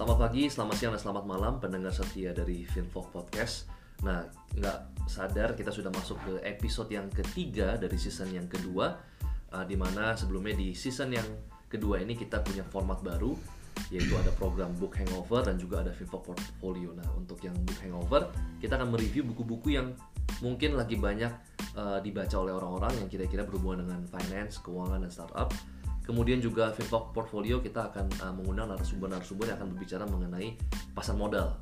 Selamat pagi, selamat siang, dan selamat malam pendengar setia dari Finfog Podcast. Nah, nggak sadar kita sudah masuk ke episode yang ketiga dari season yang kedua, uh, di mana sebelumnya di season yang kedua ini kita punya format baru, yaitu ada program Book Hangover dan juga ada Finfog Portfolio. Nah, untuk yang Book Hangover, kita akan mereview buku-buku yang mungkin lagi banyak uh, dibaca oleh orang-orang yang kira-kira berhubungan dengan finance, keuangan, dan startup. Kemudian juga Fintalk Portfolio kita akan uh, mengundang narasumber-narasumber yang akan berbicara mengenai pasar modal.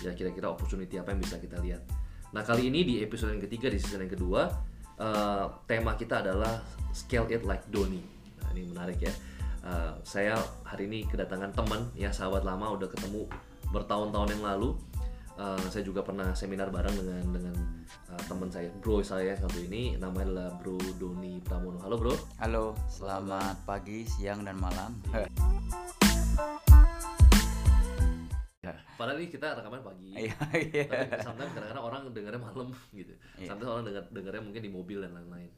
Ya kira-kira opportunity apa yang bisa kita lihat. Nah kali ini di episode yang ketiga di season yang kedua uh, tema kita adalah scale it like Doni. Nah ini menarik ya. Uh, saya hari ini kedatangan teman ya sahabat lama udah ketemu bertahun-tahun yang lalu Uh, saya juga pernah seminar bareng dengan dengan uh, teman saya, bro saya satu ini, namanya adalah Bro Doni Pramono. Halo bro. Halo, selamat pagi, siang dan malam. Ya, padahal ini kita rekaman pagi. Iya, iya. Tapi sometimes kadang-kadang orang dengarnya malam gitu. Iya. Sometimes orang dengar dengarnya mungkin di mobil dan lain-lain.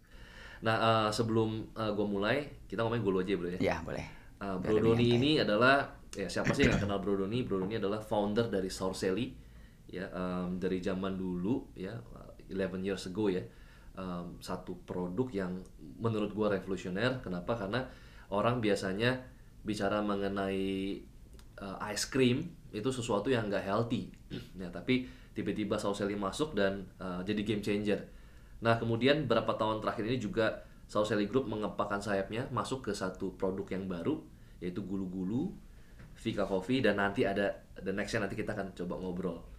Nah, uh, sebelum uh, gue mulai, kita ngomongin gue aja bro ya. Iya, boleh. Uh, Bro Doni ini adalah ya siapa sih yang gak kenal Bro Doni? Bro Doni adalah founder dari Sourcely ya um, dari zaman dulu ya 11 years ago ya um, satu produk yang menurut gua revolusioner. Kenapa? Karena orang biasanya bicara mengenai uh, ice cream itu sesuatu yang nggak healthy. Ya tapi tiba-tiba Sourcely masuk dan uh, jadi game changer. Nah kemudian berapa tahun terakhir ini juga Sourcely Group mengepakkan sayapnya masuk ke satu produk yang baru yaitu gulu-gulu Vika Coffee dan nanti ada the nextnya nanti kita akan coba ngobrol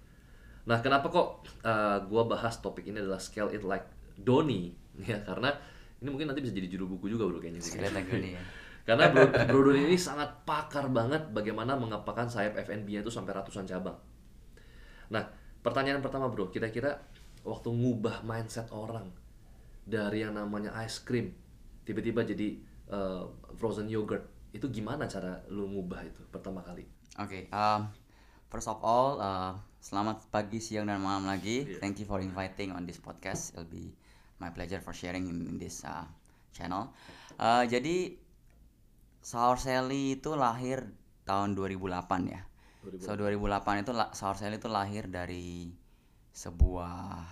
Nah, kenapa kok uh, gua bahas topik ini adalah scale it like Doni ya karena ini mungkin nanti bisa jadi judul buku juga bro kayaknya sih. Sekali lagi nih ya. Karena bro, bro Doni ini sangat pakar banget bagaimana mengepakkan sayap FNB-nya itu sampai ratusan cabang. Nah, pertanyaan pertama bro, kira-kira waktu ngubah mindset orang dari yang namanya ice cream tiba-tiba jadi uh, frozen yogurt itu gimana cara lu ngubah itu pertama kali? Oke, um, first of all, uh, selamat pagi, siang dan malam lagi. Iya. Thank you for inviting on this podcast. It'll be my pleasure for sharing in, in this uh, channel. Uh, jadi Sour Sally itu lahir tahun 2008 ya. 2008. So 2008 itu Sour Sally itu lahir dari sebuah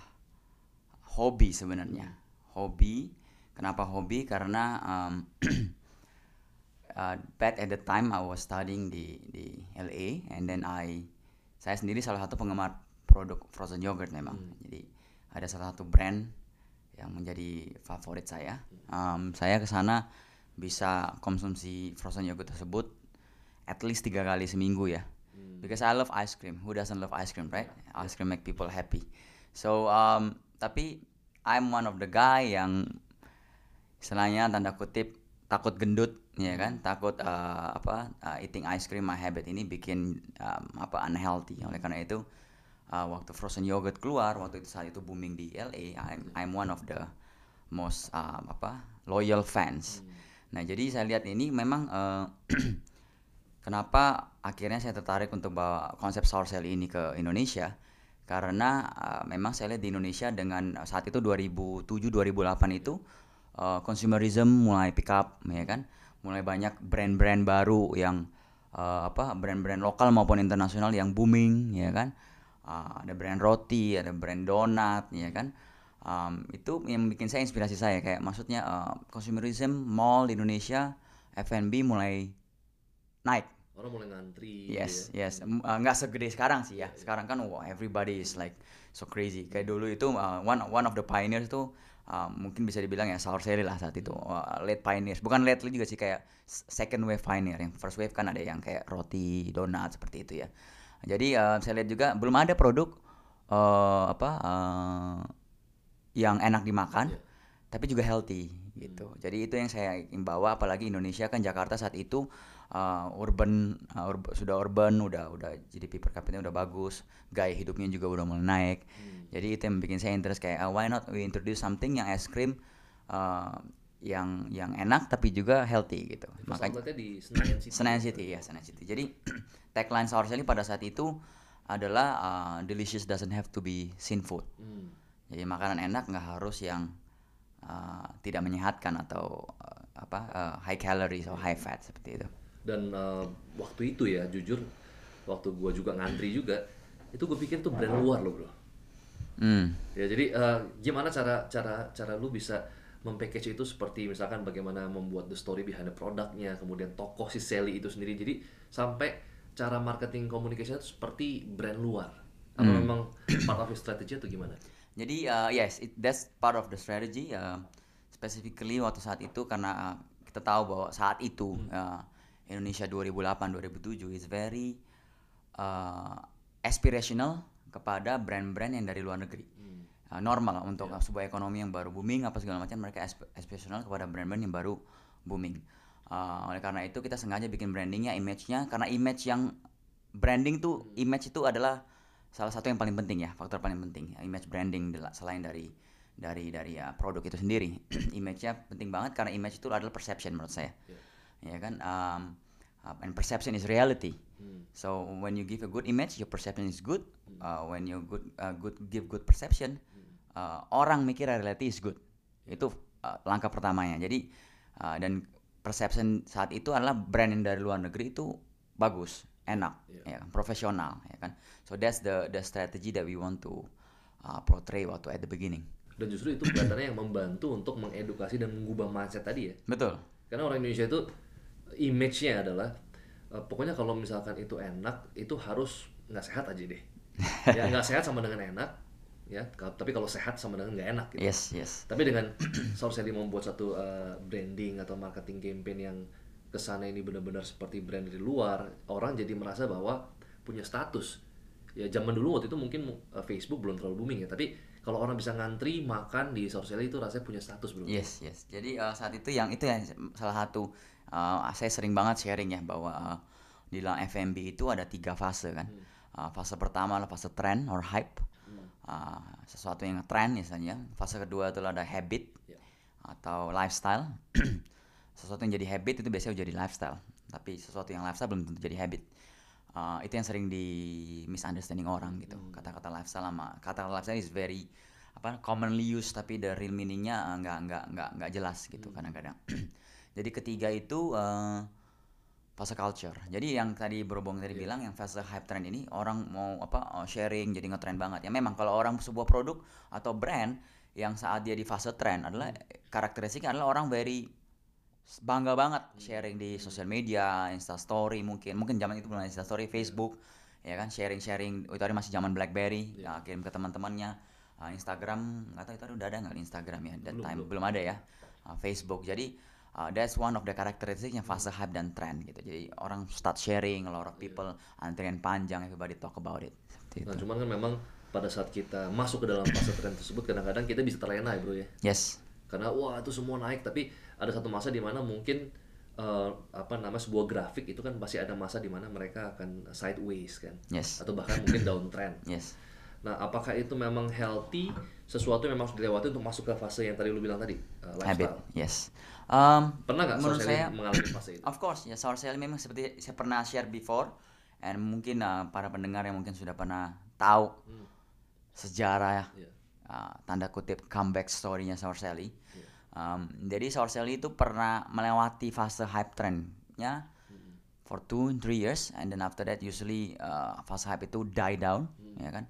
hobi sebenarnya. Hobi. Kenapa hobi? Karena um, uh, back at the time I was studying di di LA and then I saya sendiri salah satu penggemar produk frozen yogurt memang. Jadi ada salah satu brand yang menjadi favorit saya. Um, saya ke sana bisa konsumsi frozen yogurt tersebut at least tiga kali seminggu ya. Because I love ice cream. Who doesn't love ice cream, right? Ice cream make people happy. So um, tapi I'm one of the guy yang istilahnya tanda kutip takut gendut ya kan? Takut uh, apa uh, eating ice cream my habit ini bikin um, apa unhealthy. Oleh karena itu uh, waktu frozen yogurt keluar waktu itu saat itu booming di LA I'm I'm one of the most uh, apa loyal fans. Nah jadi saya lihat ini memang uh, kenapa akhirnya saya tertarik untuk bawa konsep sour cell ini ke Indonesia? Karena uh, memang saya lihat di Indonesia dengan saat itu 2007 2008 itu uh, consumerism mulai pick up ya kan mulai banyak brand-brand baru yang uh, apa brand-brand lokal maupun internasional yang booming ya kan Uh, ada brand roti ada brand donat ya kan Um, itu yang bikin saya inspirasi saya kayak maksudnya uh, consumerism mall di Indonesia F&B mulai naik Orang mulai ngantri Yes, ya. yes. Uh, nggak segede sekarang sih ya. Sekarang kan wow, everybody is like so crazy. Kayak dulu itu uh, one one of the pioneers itu uh, mungkin bisa dibilang ya Sour Sally lah saat itu. Uh, late pioneers. Bukan late juga sih kayak second wave pioneer. Yang first wave kan ada yang kayak roti, donat seperti itu ya. Jadi uh, saya lihat juga belum ada produk uh, apa uh, yang enak dimakan Iya. tapi juga healthy gitu. Jadi itu yang saya bawa apalagi Indonesia kan Jakarta saat itu uh, urban uh, urb- sudah urban udah udah GDP per kapita udah bagus, gaya hidupnya juga udah mulai naik. Jadi itu yang bikin saya interest kayak uh, why not we introduce something yang es krim uh, yang yang enak tapi juga healthy gitu. First Makanya di Senayan City. Senayan City ya Senayan City. Jadi tagline Sour Sally pada saat itu adalah uh, delicious doesn't have to be sin food. Hmm. Jadi makanan enak nggak harus yang uh, tidak menyehatkan atau uh, apa uh, high calories atau high fat seperti itu. Dan uh, waktu itu ya jujur waktu gue juga ngantri juga itu gue pikir tuh brand luar loh bro. Hmm. ya jadi eh, gimana cara cara cara lu bisa mempackage itu seperti misalkan bagaimana membuat the story behind the produknya kemudian tokoh si Sally itu sendiri. Jadi sampai cara marketing communication itu seperti brand luar. Atau memang part of strategy atau gimana? Jadi uh, yes, it, that's part of the strategy. Uh, specifically waktu saat itu karena uh, kita tahu bahwa saat itu uh, Indonesia 2008-2007 is very uh, aspirational kepada brand-brand yang dari luar negeri. Uh, normal untuk sebuah ekonomi yang baru booming apa segala macam mereka asp- aspirational kepada brand-brand yang baru booming. Uh, oleh karena itu kita sengaja bikin brandingnya, image-nya karena image yang branding tuh image itu adalah salah satu yang paling penting ya faktor paling penting. Image branding selain dari dari dari ya, produk itu sendiri. Image-nya penting banget karena image itu adalah perception menurut saya ya kan? Um, uh, and perception is reality. So when you give a good image your perception is good. Uh, when you good uh, good give good perception uh, orang mikir reality is good. Itu uh, langkah pertamanya. Jadi uh, dan perception saat itu adalah brand yang dari luar negeri itu bagus enak ya kan, profesional ya kan? So that's the the strategy that we want to uh, portray waktu at the beginning. Dan justru itu kelihatannya yang membantu untuk mengedukasi dan mengubah mindset tadi ya. Betul. Karena orang Indonesia itu image-nya adalah eh, pokoknya kalau misalkan itu enak itu harus nggak sehat aja deh. Ya nggak sehat sama dengan enak ya. Tapi kalau sehat sama dengan nggak enak gitu. yes yes. Tapi dengan Sally membuat satu eh, branding atau marketing campaign yang ke sana ini benar-benar seperti brand dari luar orang jadi merasa bahwa punya status. Ya zaman dulu waktu itu mungkin eh, Facebook belum terlalu booming ya. Tapi kalau orang bisa ngantri makan di Sally itu rasanya punya status bro. Yes, yes. Jadi uh, saat itu yang itu yang salah satu uh, saya sering banget sharing ya bahwa uh, di dalam FMB itu ada tiga fase kan. Uh, fase pertama adalah fase trend or hype. Uh, sesuatu yang trend misalnya. Fase kedua itu ada habit Ya. atau lifestyle. sesuatu yang jadi habit itu biasanya jadi lifestyle. Tapi sesuatu yang lifestyle belum tentu jadi habit. Uh, itu yang sering di misunderstanding orang gitu. Kata-kata lifestyle sama kata lifestyle is very apa commonly used tapi the real meaningnya nggak nggak nggak nggak jelas gitu kadang-kadang. Jadi ketiga itu uh, fase culture. Jadi yang tadi berhubung tadi bilang yang fase hype trend ini orang mau apa uh, sharing jadi ngetrend banget. Ya memang kalau orang sebuah produk atau brand yang saat dia di fase trend adalah karakteristiknya adalah orang very bangga banget sharing di sosial media, Insta Story mungkin, mungkin zaman itu belum ada Insta Story, Facebook, ya kan sharing-sharing. Oh, itu hari masih zaman BlackBerry, ya, kirim ke teman-temannya. Uh, Instagram nggak tahu itu udah ada nggak Instagram ya, that time belum ada ya. Uh, Facebook, jadi uh, that's one of the characteristicsnya fase hype dan trend gitu. Jadi orang start sharing, a lot of people antrian panjang, everybody talk about it. Seperti Nah, itu. cuman kan memang pada saat kita masuk ke dalam fase tren tersebut kadang-kadang kita bisa terlena ya bro ya. Yes, Karena wah itu semua naik tapi ada satu masa di mana mungkin eh, apa nama sebuah grafik itu kan pasti ada masa di mana mereka akan sideways kan. yes, Atau bahkan mungkin downtrend. yes. Nah, apakah itu memang healthy sesuatu yang memang harus dilewati untuk masuk ke fase yang tadi lu bilang tadi, Habit, lifestyle. yes. Um, Pernah nggak menurut saya mengalami fase itu? Of course, ya sour sale memang seperti saya pernah share before, and mungkin uh, para pendengar yang mungkin sudah pernah tahu sejarah Iya. uh, tanda kutip comeback story-nya Sour Sally. Um, jadi Sour Sally itu pernah melewati fase hype trend-nya for two, three years, and then after that usually uh, fase hype itu die down, ya kan?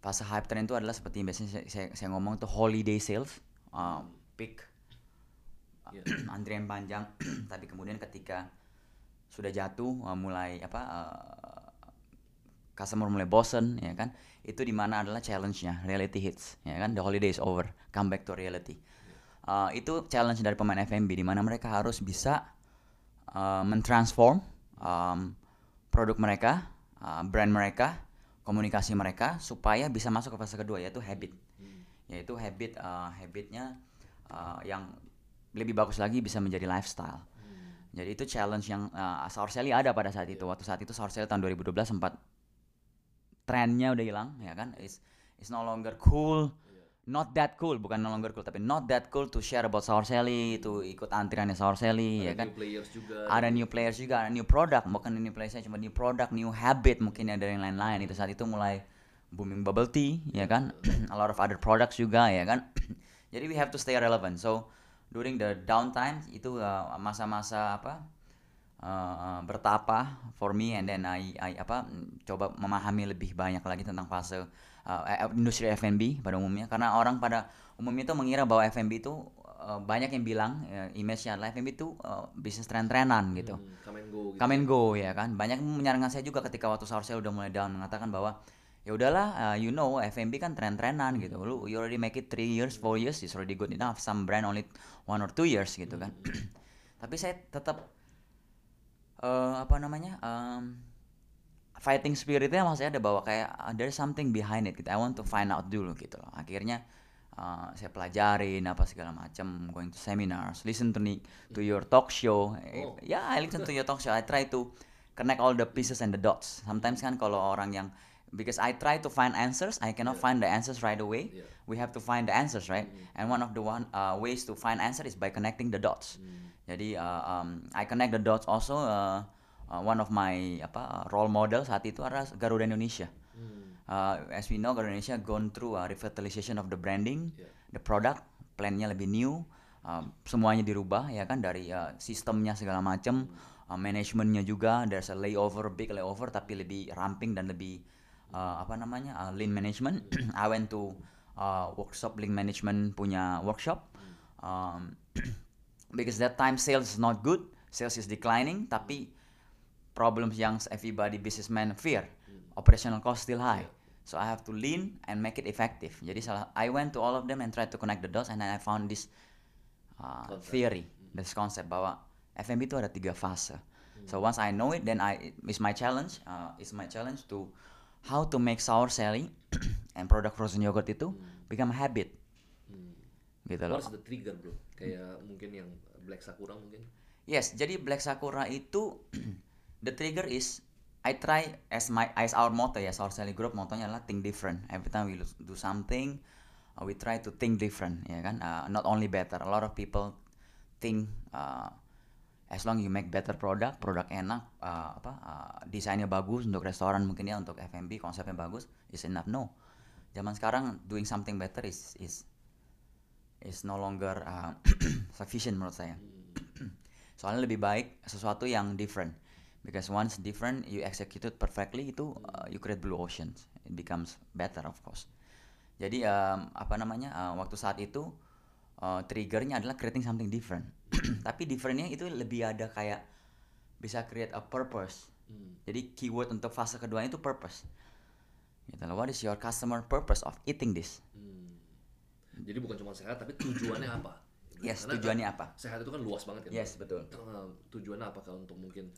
Fase hype trend itu adalah seperti biasanya saya, saya, saya ngomong itu holiday sales, uh, peak Iya. antrian panjang. Tapi kemudian ketika sudah jatuh uh, mulai apa uh, customer mulai bosen ya kan itu di mana adalah challenge-nya reality hits ya kan the holiday is over come back to reality. Uh, itu challenge dari pemain FMB di mana mereka harus bisa uh, mentransform um, produk mereka uh, brand mereka komunikasi mereka supaya bisa masuk ke fase kedua yaitu habit. Yaitu habit uh, habitnya uh, yang lebih bagus lagi bisa menjadi lifestyle. Jadi itu challenge yang uh, Sour Sally ada pada saat itu. Waktu saat itu Sour Sally tahun 2012 sempat trennya udah hilang ya kan. It's, it's no longer cool. Not that cool, bukan no longer cool, tapi not that cool to share about Sour Sally, itu ikut antriannya Sour Sally ya Ada kan. new players juga. Ada new players juga, ada new product, bukan new players cuma new product, new habit mungkin ada yang lain-lain. Itu saat itu mulai booming bubble tea, ya kan? A lot of other products juga, ya kan? Jadi we have to stay relevant. So during the downtime itu uh, masa-masa apa? uh, uh, bertapa for me and then I, I apa coba memahami lebih banyak lagi tentang fase uh, eh, industri F&B pada umumnya karena orang pada umumnya itu mengira bahwa F&B itu uh, banyak yang bilang uh, image-nya adalah F&B itu uh, bisnis tren-trenan gitu. Hmm, come and go gitu. Come and go ya kan. Banyak menyarankan saya juga ketika waktu sahur saya udah mulai down mengatakan bahwa ya udahlah uh, you know F&B kan tren-trenan gitu. Lu you already make it 3 years, 4 years is already good enough. Some brand only one or two years gitu kan. Tapi saya tetap eh apa namanya? um, fighting spiritnya masih ada bahwa kayak uh, there's something behind it gitu. I want to find out dulu gitu loh. Akhirnya uh, saya pelajarin apa segala macam, going to seminars, listen to ni- to your talk show. Eh, Oh. Yeah, I listen to your talk show. I try to connect all the pieces and the dots. Sometimes kan kalau orang yang because I try to find answers, I cannot Yeah. find the answers right away. Yeah. We have to find the answers, right? And one of the one uh, ways to find answer is by connecting the dots. Jadi uh, um, I connect the dots also. Uh, uh, one of my apa uh, role model saat itu adalah Garuda Indonesia. Hmm. Uh, as we know, Garuda Indonesia gone through a revitalization of the branding, Yeah. the product, plannya lebih new, um, semuanya dirubah ya kan dari uh, sistemnya segala macam, uh, manajemennya juga, there's a layover, big layover tapi lebih ramping dan lebih uh, apa namanya uh, lean management. I went to uh, workshop lean management punya workshop. Um, because that time sales is not good, sales is declining, tapi problems yang everybody businessman fear, operational cost still high. So I have to lean and make it effective. Jadi salah, I went to all of them and tried to connect the dots and then I found this uh, theory, this concept bahwa FMB itu ada tiga fase. So once I know it, then I it's my challenge, uh, it's my challenge to how to make sour selling and product frozen yogurt itu become a habit. Hmm. Gitu loh. The trigger bro? Kayak mungkin yang Black Sakura mungkin. Yes, jadi Black Sakura itu the trigger is I try as my as our motto ya, our selling group motonya adalah think different. Every time we do something, uh, we try to think different, ya kan? Uh, not only better. A lot of people think uh, as long you make better product, produk enak, uh, apa uh, desainnya bagus untuk restoran mungkin ya untuk F&B konsepnya bagus, is enough. No, zaman sekarang doing something better is is is no longer uh, sufficient menurut saya. Soalnya lebih baik sesuatu yang different. Because once different, you execute perfectly, itu uh, you create blue oceans. It becomes better of course. Jadi um, apa namanya uh, waktu saat itu uh, triggernya adalah creating something different. Tapi differentnya itu lebih ada kayak bisa create a purpose. Hmm. Jadi keyword untuk fase kedua itu purpose. Gitu loh. What is your customer purpose of eating this? Hmm. Jadi bukan cuma sehat tapi tujuannya apa? Yes, Karena tujuannya apa? Sehat itu kan luas banget kan. Yes, betul. Eh, tujuannya apa kalau untuk mungkin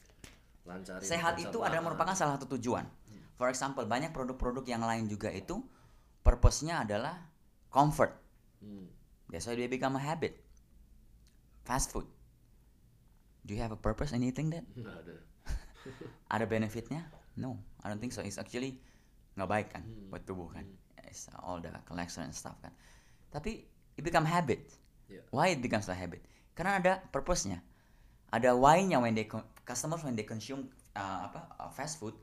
lancarin Sehat itu adalah makan? merupakan salah satu tujuan. For example, banyak produk-produk yang lain juga itu purpose-nya adalah comfort. Hmm. That's why they become a habit. Fast food. Do you have a purpose in eating that? Nggak ada. Ada benefitnya? No, I don't think so. It's actually nggak baik kan Hmm. buat tubuh kan. It's all the cholesterol and stuff kan. Tapi it become habit. Yeah. Why it becomes a habit? Karena ada purpose-nya. Ada why-nya when they customers when they consume uh, apa uh, fast food.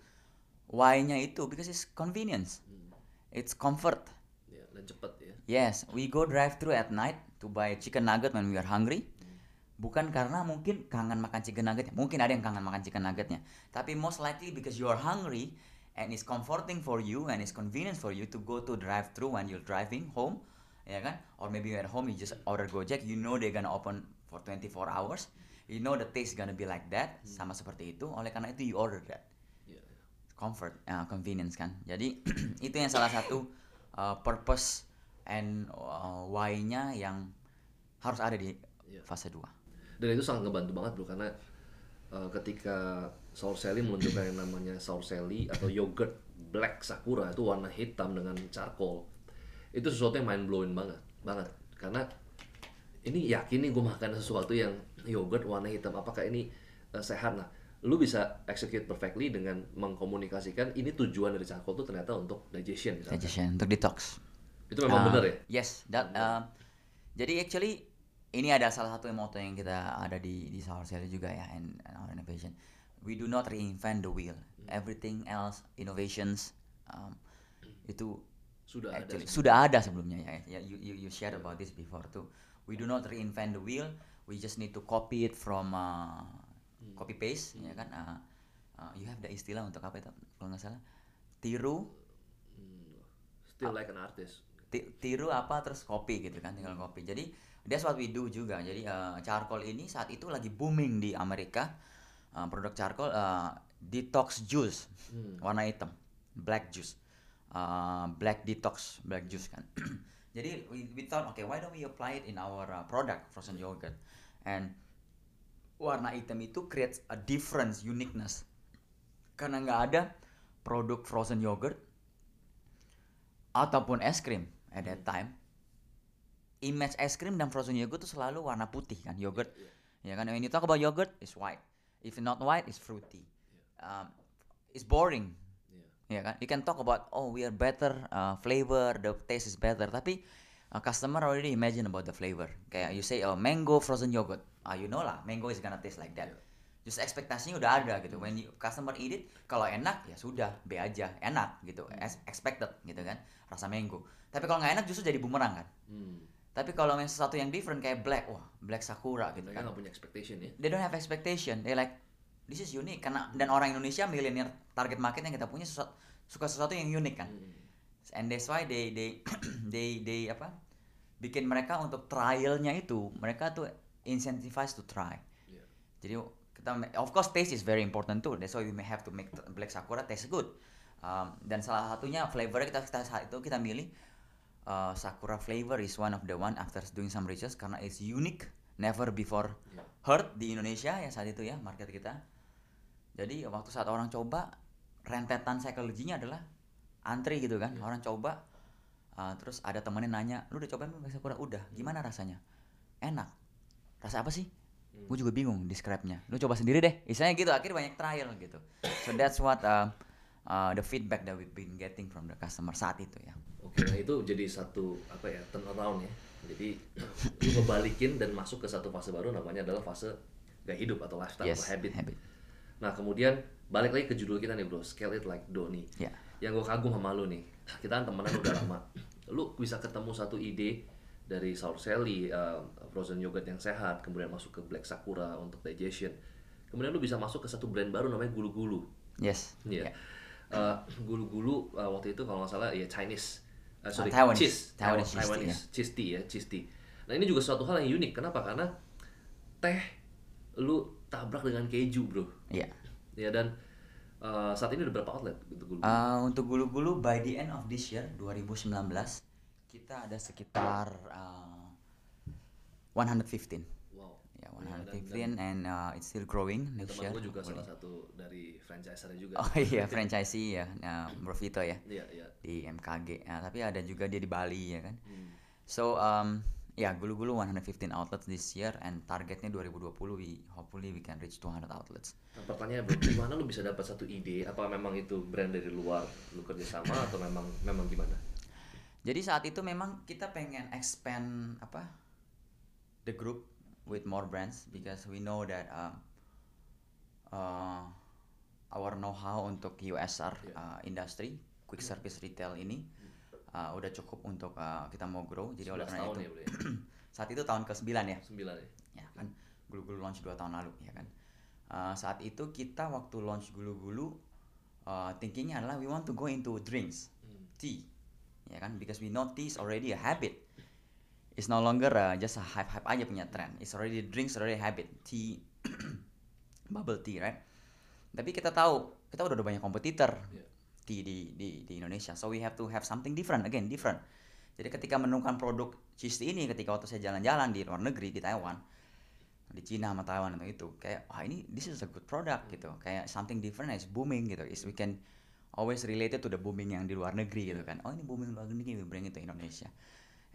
Why-nya itu because it's convenience. Hmm. It's comfort. Ya, dan cepet ya. Yes, we go drive through at night to buy chicken nugget when we are hungry. Bukan karena mungkin kangen makan chicken nuggetnya. Mungkin ada yang kangen makan chicken nuggetnya. Tapi most likely because you are hungry and it's comforting for you and it's convenient for you to go to drive through when you're driving home. Ya kan? Or maybe you're at home you just order Gojek, you know they're gonna open for 24 hours. You know the taste gonna be like that, sama seperti itu. Oleh karena itu you order that comfort, uh, convenience kan. Jadi itu yang salah satu uh, purpose and uh, why-nya yang harus ada di Iya. fase 2. Dan itu sangat ngebantu banget bro karena eh, ketika Sour Sally meluncurkan yang namanya Sour Sally atau yogurt black sakura itu warna hitam dengan charcoal itu sesuatu yang mind blowing banget banget karena ini yakin nih gue makan sesuatu yang yogurt warna hitam apakah ini eh, sehat nah lu bisa execute perfectly dengan mengkomunikasikan ini tujuan dari charcoal itu ternyata untuk digestion misalnya. Digestion untuk detox. Itu memang Uh, benar ya Yes, that, uh, jadi actually ini ada salah satu moto yang kita ada di di Sour juga ya and, and our innovation. We do not reinvent the wheel. Everything else innovations um, itu sudah ada Actually, sebenarnya. sudah ada sebelumnya ya. ya you, you, you shared about this before too. We do not reinvent the wheel. We just need to copy it from uh, copy paste ya kan uh, uh, you have the istilah untuk apa itu kalau nggak salah tiru Hmm, still like an artist. Ti- tiru apa terus copy gitu kan tinggal copy jadi that's what we do juga. Jadi uh, charcoal ini saat itu lagi booming di Amerika. Uh, produk charcoal uh, detox juice. Warna hitam. Black juice. Uh, black detox black juice kan. Jadi we, we thought okay why don't we apply it in our uh, product frozen yogurt? And warna hitam itu creates a difference uniqueness. Karena nggak ada produk frozen yogurt ataupun es krim at that time image es krim dan frozen yogurt itu selalu warna putih kan yogurt. Ya kan when you talk about yogurt it's white. If not white it's fruity. Um, it's boring. Yeah. ya kan you can talk about oh we are better uh, flavor the taste is better. Tapi uh, customer already imagine about the flavor. Kayak you say oh mango frozen yogurt. Ah you know lah mango is gonna taste like that just ekspektasinya udah ada gitu. When you, customer eat it kalau enak ya sudah B aja enak gitu. As expected gitu kan rasa mango. Tapi kalau nggak enak justru jadi bumerang kan. Hmm. tapi kalau yang sesuatu yang different kayak black wah black sakura gitu Mereka kan. nggak punya expectation ya. they don't have expectation. They like this is unique. Karena dan orang Indonesia milenial target market yang kita punya sesuatu, suka sesuatu yang unik kan. And that's why they they they they apa bikin mereka untuk trialnya itu mereka tuh incentivized to try. Yeah. jadi kita of course taste is very important too. That's why we may have to make black sakura taste good. Um, dan salah satunya flavornya kita, kita saat itu kita milih uh, sakura flavor is one of the one after doing some research karena it's unique never before heard di Indonesia ya saat itu ya market kita. Jadi waktu saat orang coba rentetan psikologinya adalah antri gitu kan. Orang coba uh, terus ada temennya nanya lu udah cobain belum Black sakura? Udah. Gimana rasanya? Enak. Rasa apa sih gue juga bingung describe-nya lu coba sendiri deh istilahnya gitu akhirnya banyak trial gitu so that's what uh, uh, the feedback that we've been getting from the customer saat itu ya Oke, nah itu jadi satu apa ya turnaround ya. Jadi lu ngebalikin dan masuk ke satu fase baru namanya adalah fase gaya hidup atau lifestyle Yes, atau habit. habit. Nah kemudian balik lagi ke judul kita nih bro, scale it like Doni. Ya. Yang gue kagum sama lu nih, kita kan temenan udah lama. Lu bisa ketemu satu ide dari Sour Sally, uh, frozen yogurt yang sehat, kemudian masuk ke Black Sakura untuk digestion. Kemudian lu bisa masuk ke satu brand baru namanya Gulu Gulu. yes Iya. Ya. Eh, gulu-gulu eh, waktu itu kalau nggak salah ya Chinese. Eh, sorry, Ah, Taiwanese. cheese. Taiwanese Taiwanese cheese tea ya, cheese tea. Nah ini juga suatu hal yang unik. Kenapa? Karena teh lu tabrak dengan keju bro. Iya. Ya dan eh, saat ini udah berapa outlet untuk gulu? Uh, untuk gulu-gulu by the end of this year 2019 kita ada sekitar uh, 115 wow. ya Ya, dan- 115 and uh, it's still growing dan next year juga hopefully. salah satu dari franchiser juga. oh iya franchisee ya nah, Bro Vito ya Iya, iya. di MKG Nah, tapi ada juga dia di Bali ya kan Hmm. so um, ya gulu-gulu 115 outlets this year and targetnya 2020 we hopefully we can reach 200 outlets Nah, pertanyaannya bro, gimana lu bisa dapat satu ide? Apa memang itu brand dari luar lu kerja sama atau memang memang gimana? Jadi saat itu memang kita pengen expand apa the group with more brands because we know that um, uh, our know-how untuk USR uh, industry quick service retail ini uh, udah cukup untuk uh, kita mau grow. Jadi 11 oleh karena itu ya ya? saat itu tahun ke-9 ya. Sembilan ya? Ya kan gulu-gulu launch 2 tahun lalu ya kan. Uh, saat itu kita waktu launch gulu-gulu uh, thinkingnya adalah we want to go into drinks, tea, ya kan? Because we is already a habit. It's no longer uh, just a hype-hype aja punya trend. It's already drinks already a habit. Tea, bubble tea, right? Tapi kita tahu kita udah ada banyak kompetitor Iya. tea di, di di Indonesia. So we have to have something different again, different. Jadi ketika menemukan produk cheese tea ini ketika waktu saya jalan-jalan di luar negeri di Taiwan, di Cina sama Taiwan atau itu kayak wah ini this is a good product gitu kayak something different is booming gitu is we can always related to the booming yang di luar negeri gitu kan oh ini booming luar negeri we bring it to Indonesia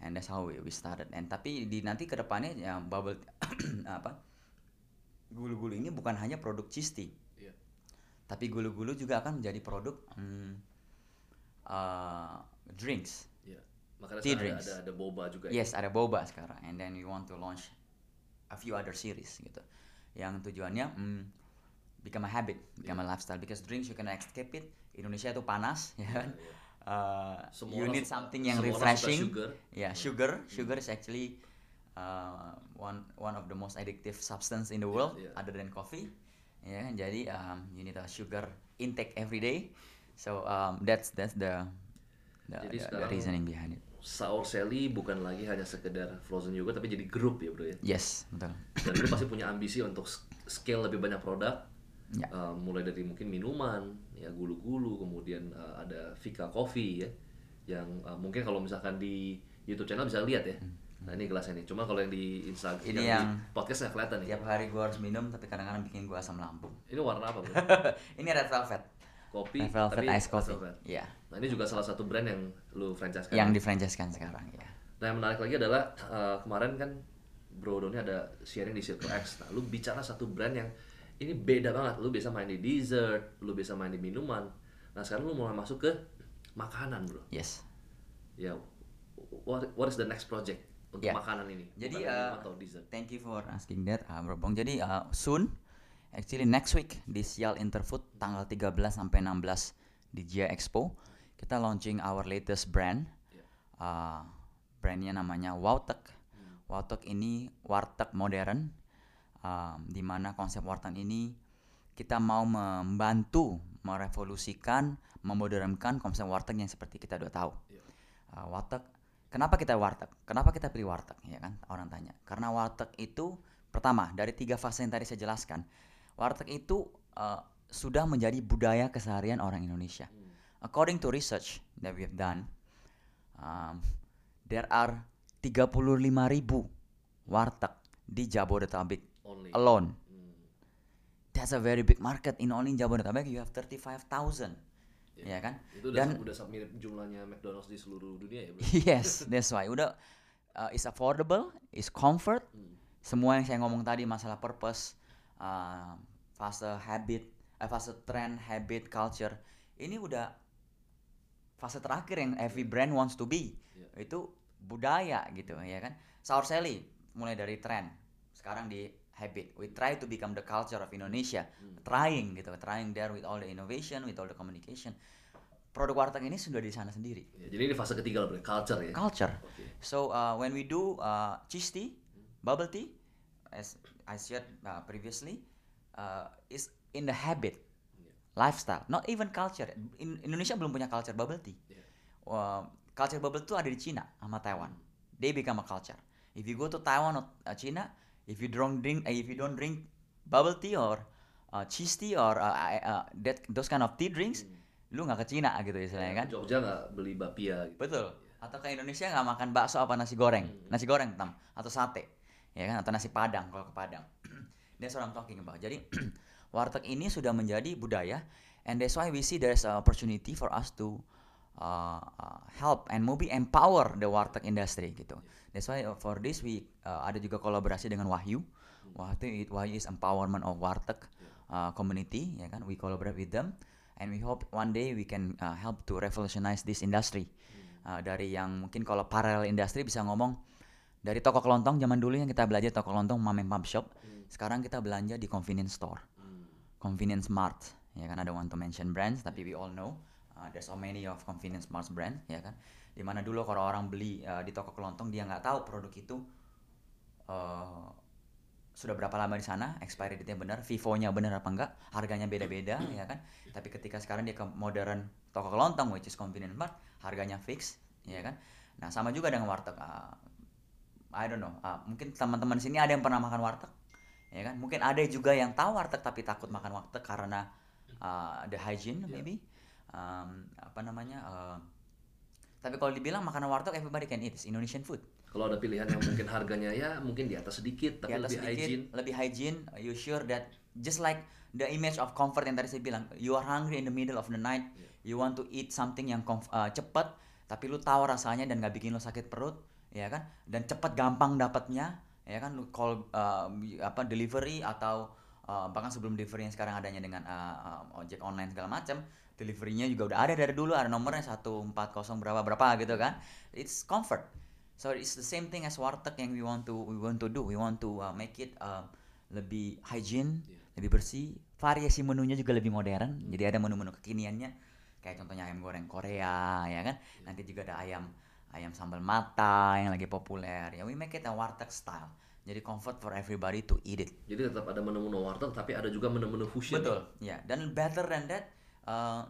and that's how we, we started and tapi di nanti ke depannya ya bubble apa gulu-gulu ini bukan hanya produk cheese tea Iya. tapi gulu-gulu juga akan menjadi produk hmm, uh, drinks. Makanya Tea sekarang drinks. ada, ada ada boba juga ya. Yes, ada boba sekarang. And then we want to launch a few other series gitu. Yang tujuannya mm, become a habit, become a lifestyle. Because drinks you can escape it. Indonesia itu panas, ya kan. iya. Uh, Semua you need something yang refreshing. sugar. Ya, sugar. Sugar is actually uh, one one of the most addictive substance in the world, iya. other than coffee. ya kan jadi um, you need a sugar intake every day so um, that's that's the the, Jadi the- the reasoning behind it Saur Sally bukan lagi hanya sekedar frozen yogurt tapi jadi grup ya bro ya. yes betul Dan lu pasti punya ambisi untuk scale lebih banyak produk. Ya. Uh, mulai dari mungkin minuman, ya gulu-gulu, kemudian uh, ada Vika Coffee ya, yang uh, mungkin kalau misalkan di YouTube channel bisa lihat ya. Nah ini gelasnya nih. Cuma kalau yang di Instagram, Hmm. Ini yang, yang- di podcast nggak kelihatan nih. tiap hari gua harus minum tapi kadang-kadang bikin gua asam lambung Ini warna apa bro? ini red velvet Kopi, red velvet tapi ice coffee velvet. ya Nah ini juga salah satu brand yang lu franchise kan? yang di franchise-kan sekarang ya Nah yang menarik lagi adalah uh, kemarin kan Bro Doni ada sharing di Circle X. Nah lu bicara satu brand yang ini beda banget. Lu bisa main di dessert, lu bisa main di minuman. Nah sekarang lu mulai masuk ke makanan bro. yes Ya, what, what is the next project untuk Ya. makanan ini? Jadi uh, atau dessert. thank you for asking that uh, Bro Bong. Jadi uh, soon actually next week di Sial Interfood tanggal 13 sampai 16 di Jia Expo kita launching our latest brand. Ya. Uh, brandnya namanya Wautek. Wautek ini warteg modern um, di mana konsep warteg ini kita mau membantu merevolusikan, memodernkan konsep warteg yang seperti kita udah tahu. Ya. Uh, warteg kenapa kita warteg? Kenapa kita pilih warteg? Ya kan? Orang tanya. Karena warteg itu pertama dari tiga fase yang tadi saya jelaskan warteg itu uh, sudah menjadi budaya keseharian orang Indonesia. According to research that we have done um, there are 35.000 ribu warteg di Jabodetabek Only. alone Hmm. that's a very big market in only Jabodetabek you have 35,000 ya kan Itu udah, udah sama mirip jumlahnya McDonald's di seluruh dunia ya bro. yes, that's why. Udah uh, is affordable, is comfort. Semua yang saya ngomong tadi masalah purpose, uh, fase habit, eh, fase trend, habit, culture. Ini udah fase terakhir yang every brand wants to be. Iya. Itu budaya gitu ya kan. Sour Sally mulai dari trend, sekarang di habit. We try to become the culture of Indonesia. Trying gitu, trying there with all the innovation, with all the communication. Produk warteg ini sudah di sana sendiri Ya, jadi ini fase ketiga lah culture ya. culture. Oke. So uh, when we do uh, cheese tea, bubble tea, as I said uh, previously, uh, is in the habit, lifestyle, not even culture. In Indonesia belum punya culture bubble tea. Iya. Uh, culture bubble tea ada di Cina sama Taiwan. They become a culture. If you go to Taiwan or uh, China, if you don't drink, uh, if you don't drink bubble tea or uh, cheese tea or uh, uh, that those kind of tea drinks, lu nggak ke Cina gitu istilahnya kan. Ke Jogja nggak beli bapia gitu. Betul. Atau ke Indonesia nggak makan bakso apa nasi goreng, nasi goreng tam atau sate, ya kan atau nasi padang kalau ke Padang. That's what I'm talking about. Jadi warteg ini sudah menjadi budaya, and that's why we see there's an opportunity for us to uh, uh, help and maybe empower the warteg industry gitu. That's why uh, for this we uh, ada juga kolaborasi dengan Wahyu. Wahyu, Wahyu is empowerment of warteg uh, community, ya kan? We collaborate with them, and we hope one day we can uh, help to revolutionize this industry. Uh, dari yang mungkin kalau parallel industry bisa ngomong dari toko kelontong zaman dulu yang kita belajar toko kelontong mom and pop shop, sekarang kita belanja di convenience store, convenience mart, ya kan ada want to mention brands tapi we all know uh, there's so many of convenience mart brand, ya kan. Di mana dulu kalau orang beli uh, di toko kelontong dia nggak tahu produk itu uh, sudah berapa lama di sana, expiry date-nya benar, Vivo-nya benar apa enggak, harganya beda-beda ya kan. Tapi ketika sekarang dia ke modern toko kelontong which is convenient mart, harganya fix ya kan. Nah, sama juga dengan warteg. ah, I don't know. ah, mungkin teman-teman sini ada yang pernah makan warteg. Ya kan? Mungkin ada juga yang tahu warteg tapi takut makan warteg karena ah, the hygiene maybe. Um, apa namanya? ah, tapi kalau dibilang makanan warteg everybody can eat, it's Indonesian food. Kalau ada pilihan yang mungkin harganya ya mungkin di atas sedikit tapi di atas lebih sedikit, hygiene. lebih hygiene. You sure that just like the image of comfort yang tadi saya bilang, you are hungry in the middle of the night, you want to eat something yang uh, cepet, tapi lu tahu rasanya dan nggak bikin lu sakit perut, ya kan? Dan cepet gampang dapatnya, ya kan? Call uh, apa delivery atau uh, bahkan sebelum delivery yang sekarang adanya dengan uh, uh, ojek online segala macam, deliverynya juga udah ada dari dulu, ada nomornya 140 berapa berapa gitu kan? It's comfort. So it's the same thing as warteg yang we want to we want to do. We want to uh, make it uh, lebih hygiene, lebih bersih. Variasi menunya juga lebih modern. Jadi ada menu-menu kekiniannya. Kayak contohnya ayam goreng Korea, ya kan? Nanti juga ada ayam ayam sambal mata yang lagi populer. Ya we make it a warteg style. jadi comfort for everybody to eat it Jadi tetap ada menu-menu warteg tapi ada juga menu-menu fusion. betul ya dan better than that uh,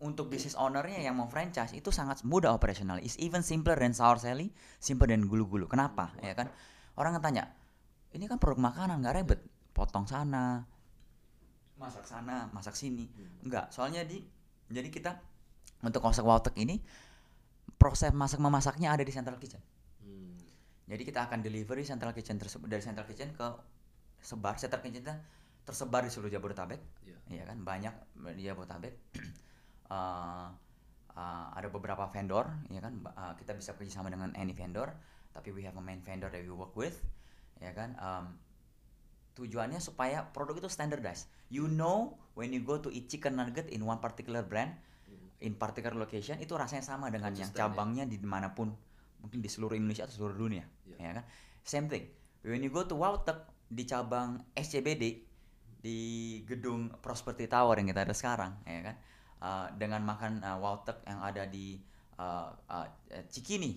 untuk bisnis ownernya yang mau franchise itu sangat mudah operasional. Is even simpler than sour sally simpler than gulu-gulu. Kenapa? Ya kan? Orang kan tanya ini kan produk makanan nggak ribet. Potong sana masak sana masak sini. Enggak soalnya di jadi kita untuk konsep warteg ini proses masak memasaknya ada di central kitchen. Hmm. jadi kita akan delivery central kitchen tersebut dari central kitchen ke sebar. Central kitchen kita tersebar di seluruh Jabodetabek Iya. Iya kan banyak di Jabodetabek. Eh, eh, ada beberapa vendor, ya kan eh, kita bisa kerja sama dengan any vendor, tapi we have a main vendor that we work with, ya kan. Em, tujuannya supaya produk itu standardized. You know when you go to eat chicken nugget in one particular brand, in particular location itu rasanya sama dengan yang ya. cabangnya di mana pun, mungkin di seluruh Indonesia atau seluruh dunia, Iya. ya kan. Same thing. When you go to Warteg di cabang SCBD di gedung Prosperity Tower yang kita ada sekarang, ya kan. Uh, dengan makan uh, warteg yang ada di uh, uh, Cikini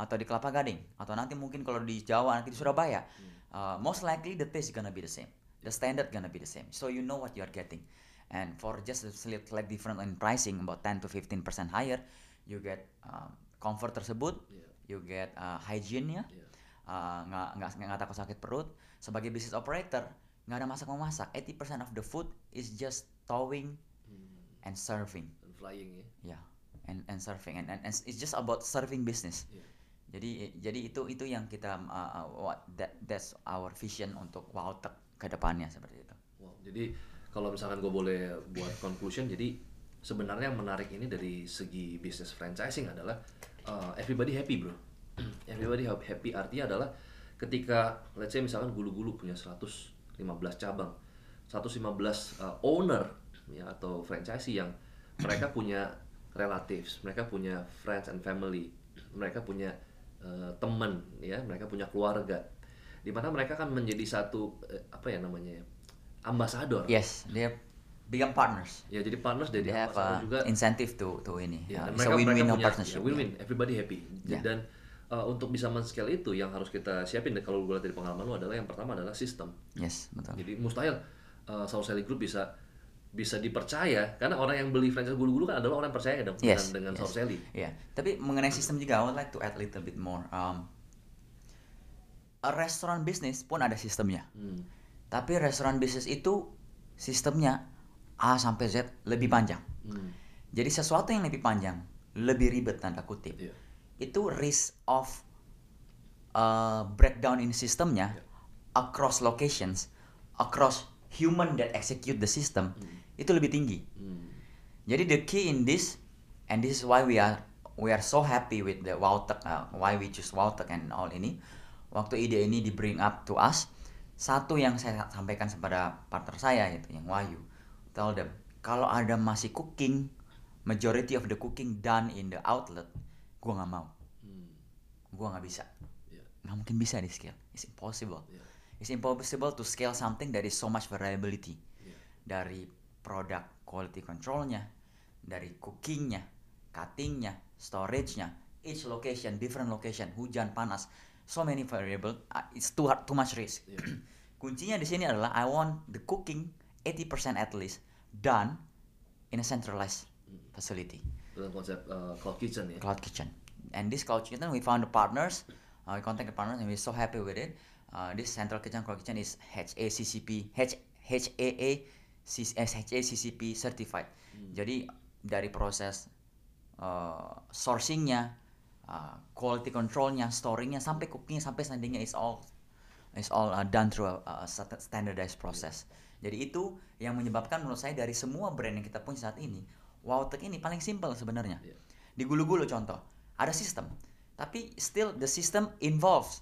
atau di Kelapa Gading atau nanti mungkin kalau di Jawa nanti di Surabaya, uh, most likely the taste is gonna be the same, the standard gonna be the same. So you know what you are getting, and for just a slight different in pricing about 10 to 15 percent higher, you get um, comfort tersebut, Iya. you get uh, hygiene-nya, Iya. uh, nggak nggak nggak takut sakit perut. Sebagai business operator nggak ada masak memasak. 80% of the food is just towing Hmm. and serving. Dan flying ya. Ya, and and serving and, and, and it's just about serving business. Iya. Jadi jadi itu itu yang kita uh, uh, what that that's our vision untuk Warteg ke depannya seperti itu. Wow. Jadi kalau misalkan gue boleh buat conclusion, jadi sebenarnya yang menarik ini dari segi bisnis franchising adalah uh, everybody happy bro. everybody hap- happy artinya adalah ketika let's say misalkan gulu-gulu punya 115 cabang, 115 uh, owner ya atau franchisee yang mereka punya relatives, mereka punya friends and family, mereka punya uh, teman ya, mereka punya keluarga. Di mana mereka kan menjadi satu eh, apa ya namanya ya? ambasador. Yes, they become partners. Ya jadi partners They have a juga. incentive to to ini. Ya, Uh, dan it's a mereka, win-win mereka no punya partnership. ya, win-win, everybody happy. Ya. Dan uh, untuk bisa men-scale itu yang harus kita siapin kalau gue lihat dari pengalaman lu adalah yang pertama adalah sistem. Yes, betul. Jadi mustahil uh, Saur Sally Group bisa bisa dipercaya karena orang yang beli franchise gulu-gulu kan adalah orang yang percaya dong Yes, dengan dengan yes. Saur Sally. Iya, tapi mengenai sistem juga, I would like to add a little bit more. Um, a restaurant business pun ada sistemnya. Hmm. Tapi restoran bisnis itu sistemnya A sampai Z lebih panjang. Hmm. Jadi sesuatu yang lebih panjang, lebih ribet tanda kutip. Iya. Itu risk of uh, breakdown in sistemnya Iya. across locations, across human that execute the system itu lebih tinggi. Hmm. Jadi the key in this, and this is why we are we are so happy with the Wowtek, uh, why we choose Wowtek and all ini. Waktu ide ini di bring up to us, satu yang saya sampaikan kepada partner saya itu yang Wahyu, tell them kalau ada masih cooking, majority of the cooking done in the outlet, gua nggak mau, Hmm. gua nggak bisa, Iya. nggak mungkin bisa di scale, it's impossible. Iya. It's impossible to scale something that is so much variability Iya. dari produk quality controlnya, dari cookingnya, cuttingnya, storage-nya, each location, different location, hujan, panas, so many variable, uh, it's too hard, too much risk. Iya. Kuncinya di sini adalah I want the cooking 80% at least done in a centralized facility, Dengan konsep uh, cloud kitchen ya. cloud kitchen. And this cloud kitchen, we found the partners, uh, we contact the partners, and we're so happy with it. Uh, this central kitchen cloud kitchen is HACCP, H HAA HACCP certified. Jadi dari proses uh, sourcingnya, uh, quality controlnya, storingnya, sampai cookingnya, sampai sandingnya is all is all uh, done through a, a sta- standardized process. Jadi itu yang menyebabkan menurut saya dari semua brand yang kita punya saat ini, Wowtek ini paling simple sebenarnya. Iya. Di gulu-gulu contoh, ada sistem, tapi still the system involves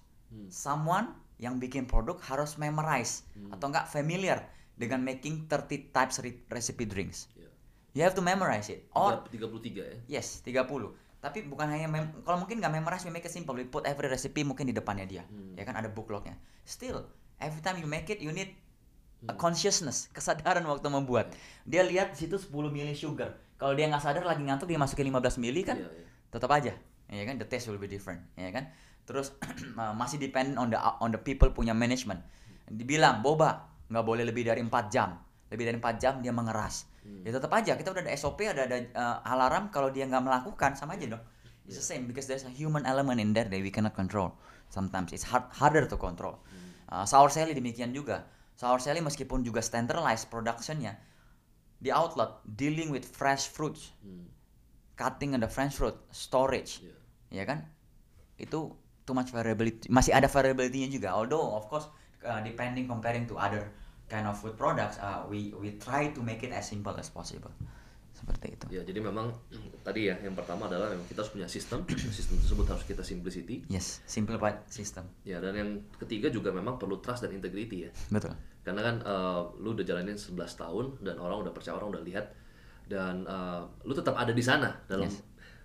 someone yang bikin produk harus memorize atau enggak familiar dengan making 30 types re- recipe drinks. Iya. You have to memorize it. Or Tiga- 33 ya. Yes, 30. Tapi bukan hanya mem- kalau mungkin nggak memorize, we make it simple. We put every recipe mungkin di depannya dia. Ya kan ada book lognya. Still, every time you make it, you need a consciousness, kesadaran waktu membuat. Dia lihat di situ 10 mili sugar. Kalau dia nggak sadar lagi ngantuk dia masukin 15 mili kan, Iya, iya. tetap aja. Ya kan, the taste will be different. Ya kan. terus masih depend on the on the people punya management. Dibilang boba nggak boleh lebih dari empat jam. Lebih dari empat jam dia mengeras. Ya tetap aja kita udah ada SOP ada ada uh, alarm kalau dia nggak melakukan sama aja dong. It's the same because there's a human element in there that we cannot control. Sometimes it's hard, harder to control. Uh, sour Sally demikian juga. Sour Sally meskipun juga standardized productionnya di outlet dealing with fresh fruits Hmm. cutting the French fruit, storage, Iya. ya kan? Itu too much variability. Masih ada variability-nya juga. Although of course uh, depending comparing to other kind of food products, uh, we we try to make it as simple as possible. Seperti itu. Ya, jadi memang tadi ya yang pertama adalah memang kita harus punya sistem. sistem tersebut harus kita simplicity. Yes, simplified system. Ya, dan yang ketiga juga memang perlu trust dan integrity ya. Betul. Karena kan eh, lu udah jalanin 11 tahun dan orang udah percaya, orang udah lihat dan eh, lu tetap ada di sana dalam Yes.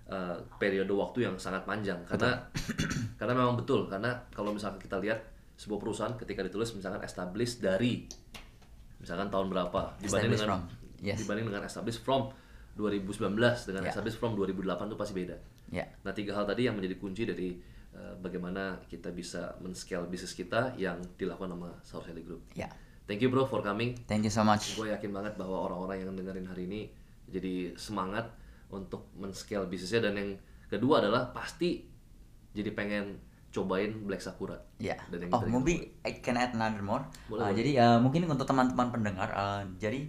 eh, periode waktu yang sangat panjang. Karena karena memang betul karena kalau misalkan kita lihat sebuah perusahaan ketika ditulis misalkan establish dari misalkan tahun berapa dibanding Established dengan from. Yes. dibanding dengan establish from 2019 dengan Ya. establish from 2008 itu pasti beda. Ya. Nah tiga hal tadi yang menjadi kunci dari eh, bagaimana kita bisa men-scale bisnis kita yang dilakukan sama Saur Sally Group. Ya. Thank you bro for coming. Thank you so much. Gue yakin banget bahwa orang-orang yang dengerin hari ini jadi semangat untuk men-scale bisnisnya dan yang kedua adalah pasti jadi pengen cobain Black Sakura. Ya. Dan yang Oh, maybe I can add another more. Boleh, Uh, boleh. Jadi uh, mungkin untuk teman-teman pendengar, uh, jadi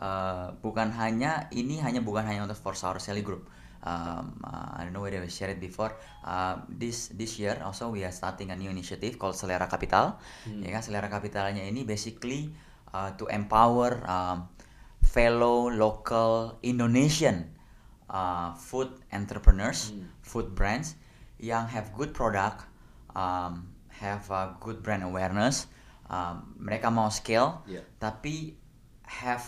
uh, bukan hanya ini hanya bukan hanya untuk for Sour Sally Group. Um, uh, I don't know whether we shared it before. Uh, this this year also we are starting a new initiative called Selera Capital. Hmm. Ya kan, Selera Capitalnya ini basically uh, to empower um, fellow local Indonesian uh, food entrepreneurs, Hmm. food brands yang have good product, um, have a good brand awareness, um, mereka mau scale, Iya. tapi have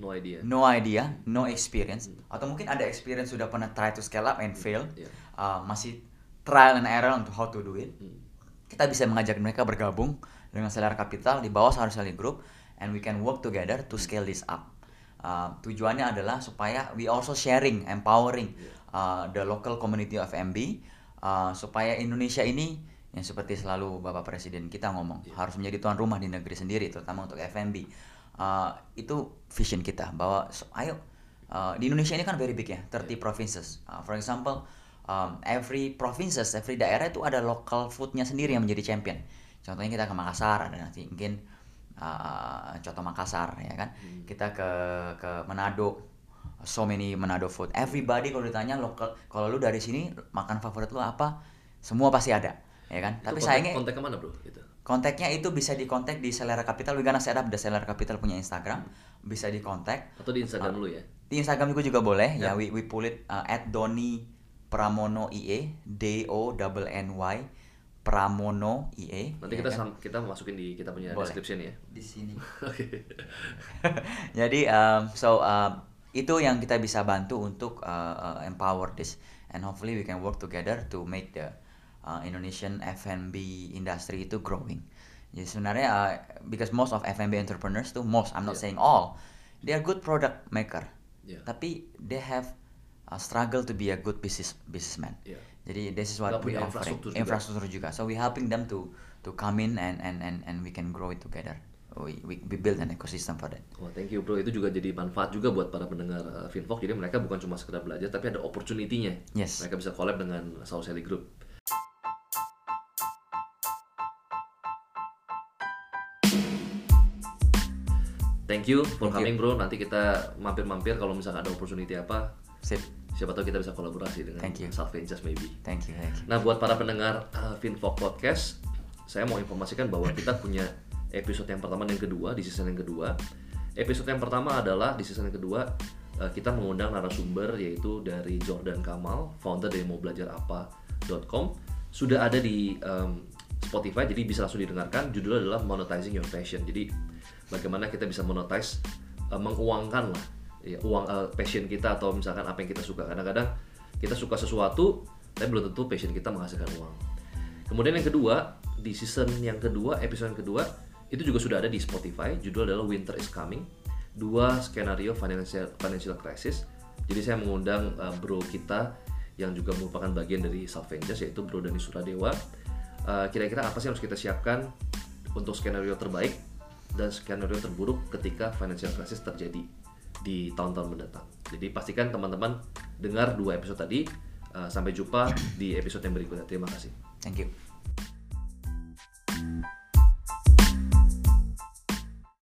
No idea. no idea, no experience, atau mungkin ada experience sudah pernah try to scale up and fail, Iya. uh, masih trial and error untuk how to do it. Hmm. Kita bisa mengajak mereka bergabung dengan Selera Capital di bawah Sahur Sally Group, and we can work together to scale this up. Uh, tujuannya adalah supaya we also sharing, empowering uh, the local community of MB, uh, supaya Indonesia ini yang seperti selalu Bapak Presiden kita ngomong harus menjadi tuan rumah di negeri sendiri, terutama untuk FMB. Uh, itu vision kita bahwa so- ayo uh, di Indonesia ini kan very big ya, 30 provinces. Uh, for example, um, every provinces, every daerah itu ada local foodnya sendiri yang menjadi champion. Contohnya kita ke Makassar ada nanti mungkin uh, contoh Makassar ya kan. Kita ke ke Manado, so many Manado food. Everybody kalau ditanya lokal, kalau lu dari sini makan favorit lu apa? Semua pasti ada, ya kan. Itu Tapi kontak, sayangnya kontak ke mana bro? Itu. Kontaknya itu bisa dikontak di Selera Capital. We gonna set up the Selera Capital punya Instagram, bisa dikontak. Atau di Instagram lu ya? Di Instagram gue juga boleh Ya. ya. We we pull it uh, at Doni Pramono IE D O double N Y Pramono IE. Nanti ya kita kan? kita masukin di kita punya Boleh. description ya. di sini. Oke. Jadi um, so um, itu yang kita bisa bantu untuk uh, uh, empower this and hopefully we can work together to make the uh, Indonesian F&B industry itu growing. Jadi sebenarnya uh, because most of F&B entrepreneurs tuh most I'm not Yeah. saying all they are good product maker. Yeah. Tapi they have uh, struggle to be a good business businessman. Yeah. Jadi this is what Nggak we offering infrastruktur juga. infrastruktur juga. So we helping them to to come in and and and and we can grow it together. We we, we build an ecosystem for that. Wah, thank you bro. Itu juga jadi manfaat juga buat para pendengar uh, Finvox. Jadi mereka bukan cuma sekedar belajar, tapi ada opportunity-nya. Yes. Mereka bisa collab dengan Saul Sally Group. Thank you for Thank you. coming bro. Nanti kita mampir-mampir kalau misalnya ada opportunity apa. Sip. Siapa tahu kita bisa kolaborasi dengan Thank you. South Ventures maybe. Thank you, thank you. Nah, buat para pendengar uh, Finvox Podcast, saya mau informasikan bahwa kita punya episode yang pertama dan yang kedua di season yang kedua. Episode yang pertama adalah di season yang kedua uh, kita mengundang narasumber yaitu dari Jordan Kamal, founder dari maubelajarapa.com. Sudah ada di um, Spotify, jadi bisa langsung didengarkan. Judulnya adalah Monetizing Your Passion. Jadi bagaimana kita bisa monetize, uh, menguangkan lah ya, uang uh, passion kita atau misalkan apa yang kita suka. Kadang-kadang kita suka sesuatu, tapi belum tentu passion kita menghasilkan uang. Kemudian yang kedua, di season yang kedua, episode yang kedua, itu juga sudah ada di Spotify. Judul adalah Winter is Coming. Dua skenario financial financial crisis. Jadi saya mengundang uh, bro kita yang juga merupakan bagian dari Salvengers yaitu Bro Dani Suradewa. Uh, kira-kira apa sih yang harus kita siapkan untuk skenario terbaik dan skenario terburuk ketika financial crisis terjadi di tahun-tahun mendatang. Jadi pastikan teman-teman dengar dua episode tadi. Eh, sampai jumpa di episode yang berikutnya. Terima kasih. Thank you.